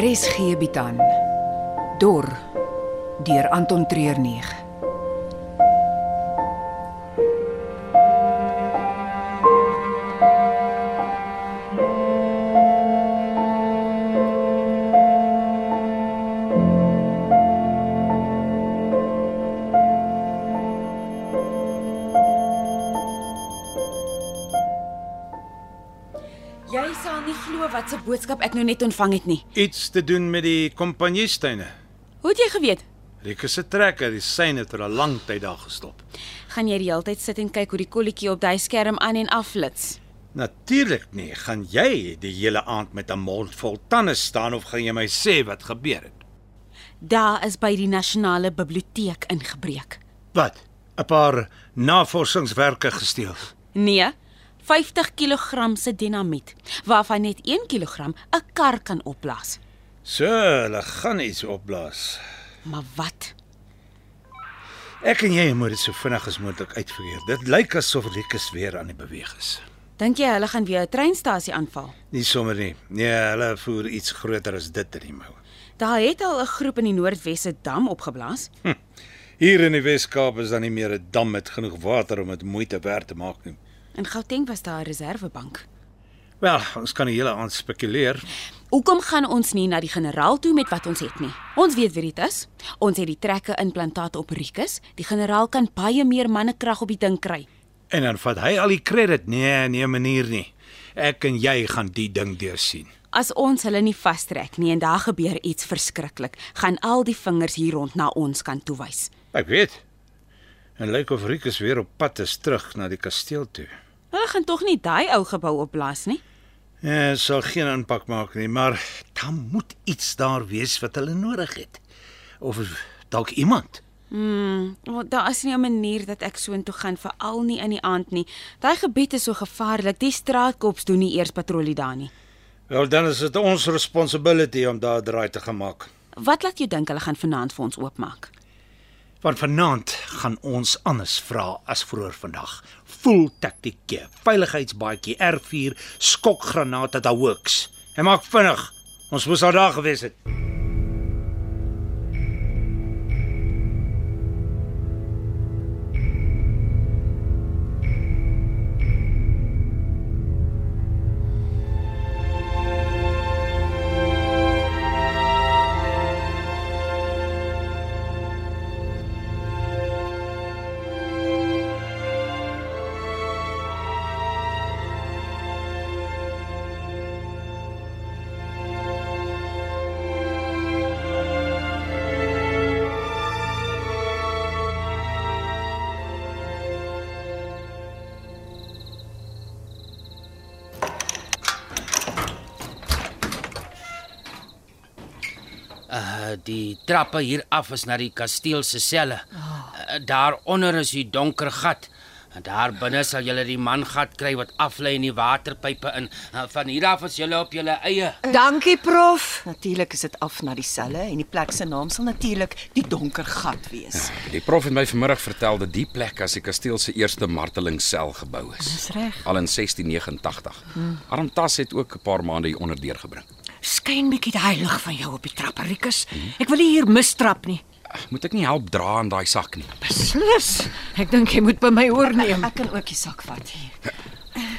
RSG bied aan Dor deur Anton Treurnig. Glo wat 'n boodskap ek nou net ontvang het nie. Iets te doen met die kompanjiestuine. Hoe het jy geweet? Rieke se trekker, die syne het vir 'n lang tyd daar gestop. Gaan jy die hele tyd sit en kyk hoe die kolletjie op daai skerm aan en afflits? Natuurlik nie. Gaan jy die hele aand met 'n mond vol tande staan of gaan jy my sê wat gebeur het? Daar is by die nasionale biblioteek ingebreek. Wat? 'n Paar navorsingswerke gesteel. Nee, 50 kg se dinamiet waarvan net 1 kg 'n kar kan opblaas. So, hulle gaan iets opblaas. Maar wat? Ek en jy moet dit so vinnig as moontlik uitfigure. Dit lyk asof Rikus weer aan die beweeg is. Dink jy hulle gaan weer 'n treinstasie aanval? Nie sommer nie. Nee, hulle voer iets groter as dit in die mou. Daar het al 'n groep in die Noordwesse dam opgeblaas. Hier in die Wes-Kaap is dan nie meer 'n dam met genoeg water om dit moeite werd te maak nie. In Gauteng was daar 'n reservebank. Wel, ons kan die hele aand spekuleer. Hoekom gaan ons nie na die generaal toe met wat ons het nie? Ons weet wie dit is. Ons het die trekke implantaat op Rikus. Die generaal kan baie meer mannekrag op die ding kry. En dan vat hy al die krediet. Nee, nee manier nie. Ek en jy gaan die ding deursien. As ons hulle nie vastrek nie en daar gebeur iets verskriklik, gaan al die vingers hier rond na ons kan toewys. Ek weet. En lyk of Rikus weer op pad is terug na die kasteel toe. Hulle gaan tog nie daai ou gebou opblaas nie. Ja, sal geen impak maak nie, maar dan moet iets daar wees wat hulle nodig het. Of dalk iemand. Mm, oh, daar is nie 'n manier dat ek soontoe gaan veral nie in die aand nie. Daai gebied is so gevaarlik. Die straatkops doen nie eers patrollie daar nie. Wel dan is dit ons responsibility om daar draai te gemaak. Wat laat jou dink hulle gaan vanaand vir ons oopmaak? Want vanaand gaan ons anders vra as vroeër vandag. Full taktiek, veiligheidsbaadjie, R4, skokgranate, daai works. En maak vinnig. Ons moes al daar gewees het. Uh die trappe hier af is na die kasteel se selle. Uh, Daaronder is die donker gat. En daar binne sal julle die mangat kry wat aflei in die waterpype in. Uh, van hier af is julle op julle eie. Dankie prof. Natuurlik is dit af na die selle en die plek se naam sal natuurlik die donker gat wees. Die prof het my vanmiddag vertel dat die plek as die kasteel se eerste martelingssel gebou is. Dis reg. Al in 1689. Hmm. Armtas het ook 'n paar maande hier onder deurgebring. Skyn bietjie daai lig van jou op die trapperikus. Ek wil nie hier mistrap nie. Moet ek nie help dra aan daai sak nie. Beslis. Ek dink jy moet by my oorneem. Ek kan ook die sak vat hier.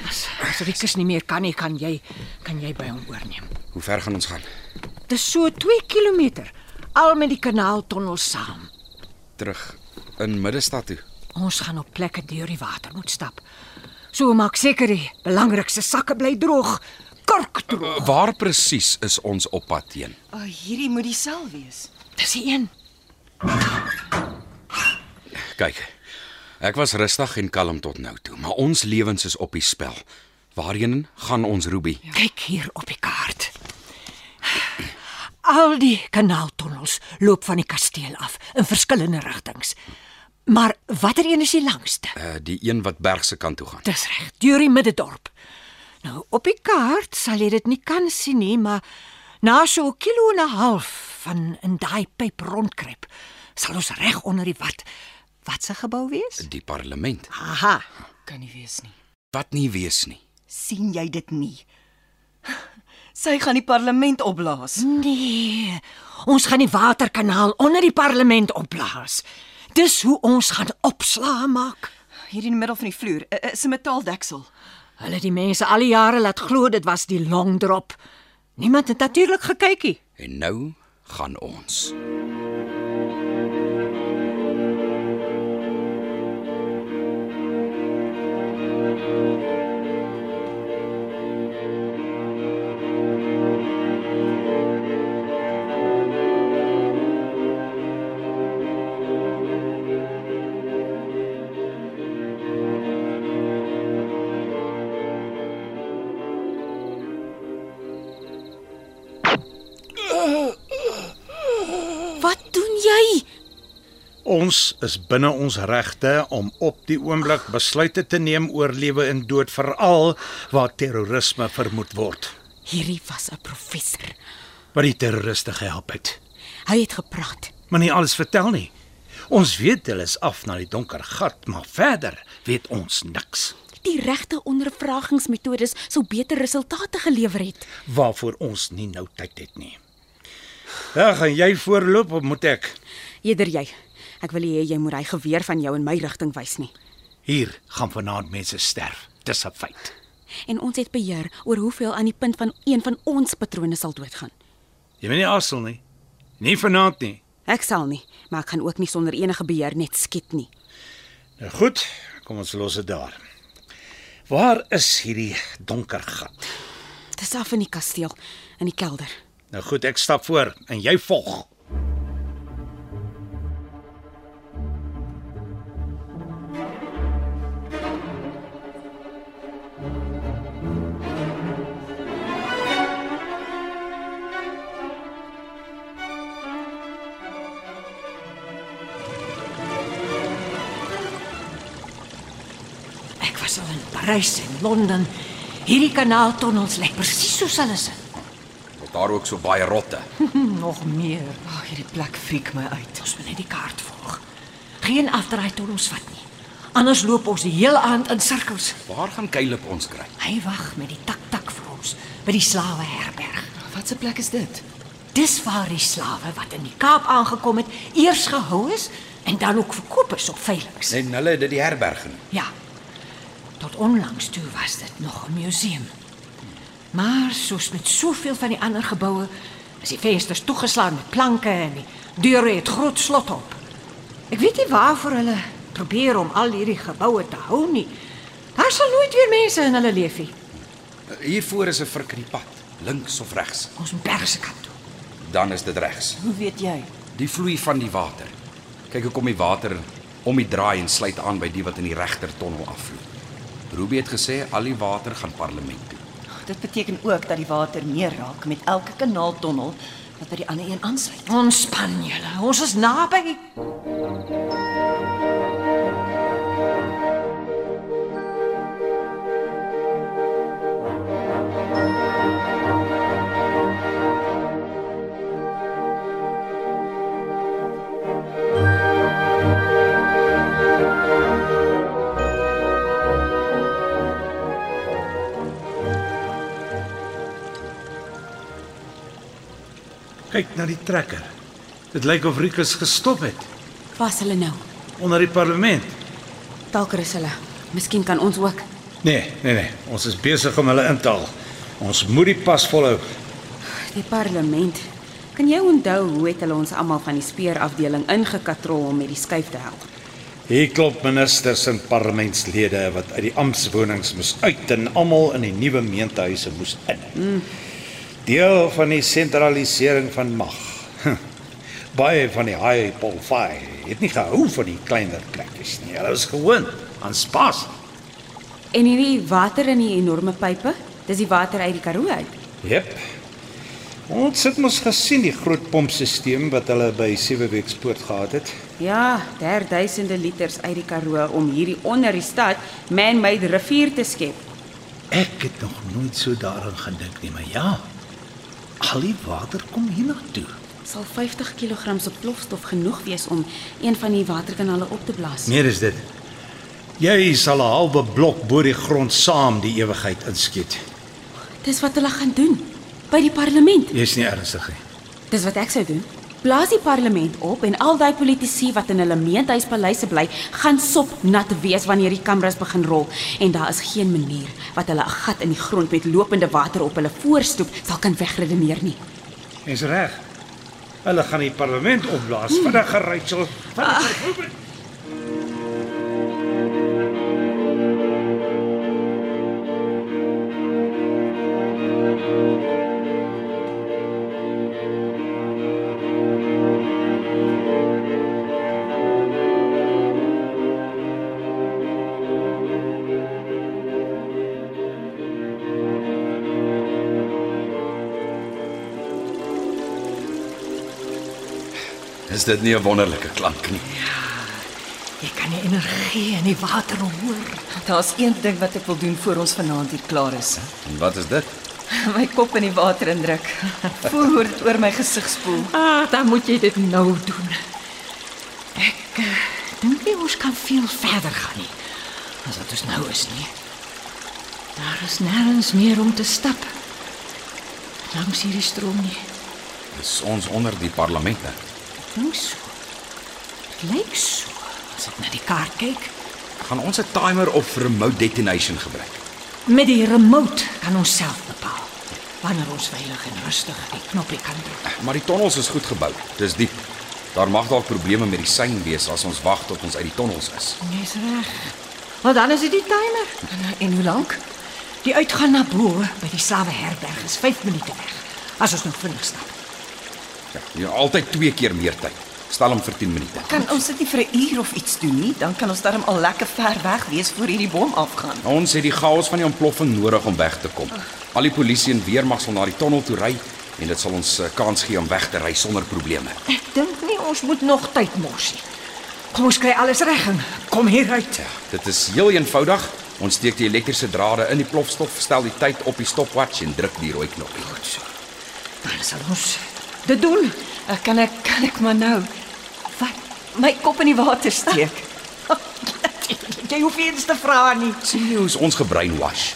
As, as Rikus nie meer kan nie, kan jy kan jy by hom oorneem. Hoe ver gaan ons gaan? Dis so 2 km al met die kanaaltonnel saam. Terug in Middestad toe. Ons gaan op plekke deur die water moet stap. So maak seker die belangrikste sakke bly droog. Kurk droog. Waar presies is ons op pad teen? Oh, hierdie moet die sel wees. Dis die een. Kyk. Ek was rustig en kalm tot nou toe, maar ons lewens is op die spel. Waarheen gaan ons, Ruby? Kyk hier op die kaart. Al die kanaaltonnels loop van die kasteel af in verskillende rigtings. Maar watter een is die langste? Uh die een wat berg se kant toe gaan. Dis reg, deur die middedorp. Nou op die kaart sal jy dit nie kan sien nie, maar na so 'n kilo en 'n half van in daai pyp rondkruip, sal ons reg onder die wat wat se gebou wees? Die parlement. Aha, kan nie wees nie. Wat nie wees nie. sien jy dit nie? Sy gaan die parlement opblaas. Nee. Ons gaan die waterkanaal onder die parlement opblaas. Dis hoe ons gaan opslaa maak. Hier in die middel van die vloer is 'n metaaldeksel. Hulle die mense al die jare laat glo dit was die long drop. Niemand het natuurlik gekyk nie. En nou gaan ons. Ons is binne ons regte om op die oomblik besluite te neem oor lewe en dood veral waar terrorisme vermoed word. Hierdie was 'n professor. Wat die terroriste gehelp het. Hy het gepraat. Maar nie alles vertel nie. Ons weet hulle is af na die donker gat, maar verder weet ons niks. Die regte ondervragingsmetodes sou beter resultate gelewer het. Waarvoor ons nie nou tyd het nie. Ja, gaan jy voorloop of moet ek? Eerder jy. Ek wil nie hê jy moet hy geweer van jou in my rigting wys nie. Hier gaan vanaand mense sterf. Dis 'n feit. En ons het beheer oor hoeveel aan die punt van een van ons patrone sal doodgaan. Jy moet nie asel nie. Nie vanaand nie. Ek sal nie, maar ek gaan ook nie sonder enige beheer net skiet nie. Nou goed, kom ons los dit daar. Waar is hierdie donker gat? Dis af in die kasteel, in die kelder. Nou goed, ek stap voor en jy volg. Al in Parys en Londen. Hierdie kanaaltonnels lyk presies soos hulle is. Is daar ook so baie rotte? Nog meer. Ag, hierdie plek friek my uit. Ons moet net die kaart volg. Geen afdraai tot ons vat nie. Anders loop ons die hele aand in sirkels. Waar gaan Caleb ons kry? Hy wag met die tak-tak vir ons by die slawe herberg. Wat 'n plek is dit? Dis waar die slawe wat in die Kaap aangekom het, eers gehou is en dan ook verkoop is op veilinge. En hulle het dit die herberg genoem. Ja. Tot onlangs toe was dit nog 'n museum. Maar soos met soveel van die ander geboue, is die vensters toegeslaan met planke en die deure het groot slot op. Ek weet nie waarvoor hulle probeer om al hierdie geboue te hou nie. Daar sal nooit weer mense in hulle leef nie. Hiervoor is 'n vrik in die pad, links of regs. Ons moet berg se kant toe. Dan is dit regs. Hoe weet jy? Die vloei van die water. Kyk hoe kom die water om die draai en sluit aan by die wat in die regter tonnel afvloei. Ruby het gesê al die water gaan parlement toe. Dit beteken ook dat die water meer raak met elke kanaaltonnel wat by die ander een aansluit. Ontspan julle. Ons is naby. Kyk na die trekker. Dit lyk of Rikus gestop het Waar's hulle nou? onder die parlement. Dalk is hulle. Miskien kan ons ook. Nee, nee nee, ons is besig om hulle in te haal. Ons moet die pas volhou. Die parlement. Kan jy onthou hoe het hulle ons almal van die speurafdeling ingekatrol om met die skuif te help? Hier klop ministers en parlementslede wat uit die amptswonings moes uit en almal in die nuwe meentehuise moes in. Mm. Deel van die sentralisering van mag. Baie van die high polfai het nie gehou van die kleiner plekkies nie. Hulle was gewoond aan spas. En hierdie water in die enorme pype, dis die water uit die Karoo uit. Jep. Ons het mos gesien die groot pompstelsel wat hulle by Seweweekspoort gehad het. Ja, daar duisende liters uit die Karoo om hierdie onder die stad man-made rivier te skep. Ek het nog nooit so daaraan gedink nie, maar ja. Al die water kom hiernatoe. Sal 50 kg se plofstof genoeg wees om een van die waterkanale op te blaas. Meer is dit. Jy sal 'n halwe blok bo die grond saam die ewigheid inskiet. Dis wat hulle gaan doen. by die parlement. Jy's nie ernstig nie. Dis wat ek sou doen. Blaas die parlement op en al daai politici wat in hulle meentuispaleise bly, gaan sop nat wees wanneer die kameras begin rol en daar is geen manier wat hulle 'n gat in die grond met lopende water op hulle voorstoep sal kan wegredeneer nie. Jy's reg. Hulle gaan die parlement opblaas. Vinniger, Rachel. Vinniger. Is dit nie 'n wonderlike klank nie? Jy kan die energie in die water hoor. Daar's een ding wat ek wil doen voor ons vanaand hier klaar is. En wat is dit? My kop in die water indruk. Voel hoe dit oor my gesig spoel. Ah, dan moet jy dit nou doen. Ek uh, dink nie ons kan veel verder gaan nie. As wat ons nou is nie. Daar is nêrens meer om te stap. Langs hierdie stroom nie. Dis ons onder die parlement. hè? Dink so. Dit lyk so as ek na die kaart kyk. Gaan ons 'n timer of remote detonation gebruik? Met die remote kan ons self bepaal wanneer ons veilig en rustig die knoppie kan druk. Maar die tonnels is goed gebou. Dis diep. Daar mag dalk probleme met die sein wees as ons wag tot ons uit die tonnels is. Jy's reg. Maar dan is dit die timer. En hoe lank? Die uitgaan na bo by die slawe herberg is 5 minute weg. As ons nog vinnig stap. Ja, jy het altyd twee keer meer tyd. Stel hom vir 10 minute. Kan ons dit nie vir 'n uur of iets doen nie? Dan kan ons darm al lekker ver weg wees voor hierdie bom afgaan. Ons het die chaos van die ontploffing nodig om weg te kom. Al die polisie en weermag sal na die tonnel toe ry en dit sal ons eh, kans gee om weg te ry sonder probleme. Ek dink nie ons moet nog tyd mors nie. Kom ons kry alles reg en kom hier uit. Ja, dit is heel eenvoudig. Ons steek die elektriese drade in die plofstof, stel die tyd op die stopwatch en druk die rooi knoppie. Goed so. Dan sal ons dit doen. Uh, kan ek kan ek maar nou wat my kop in die water steek? Jy hoef eens te vra nie. sien jy hoe ons gebrainwash?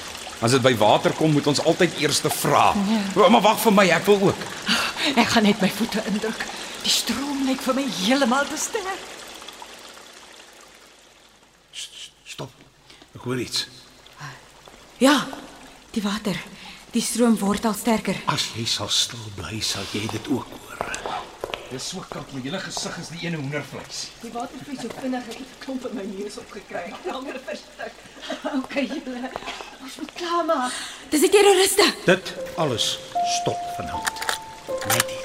As dit by water kom, moet ons altyd eers te vra. Ja. Maar wag vir my, ek wil ook. Ek gaan net my voete indruk. Die stroom lyk vir my heeltemal te sterk. Stop. Ek hoor iets. Ja, die water. Die stroom word al sterker. As jy sal stil bly, sal jy dit ook hoor. Dis so koud, my hele gesig is die ene hoendervleis. Die water vloei so vinnig, ek het 'n klomp in my neus opgekry. Langer verstik. Okay, julle. Ons moet klaarmaak. Dis die terroriste. Dit alles stop vanaand. Net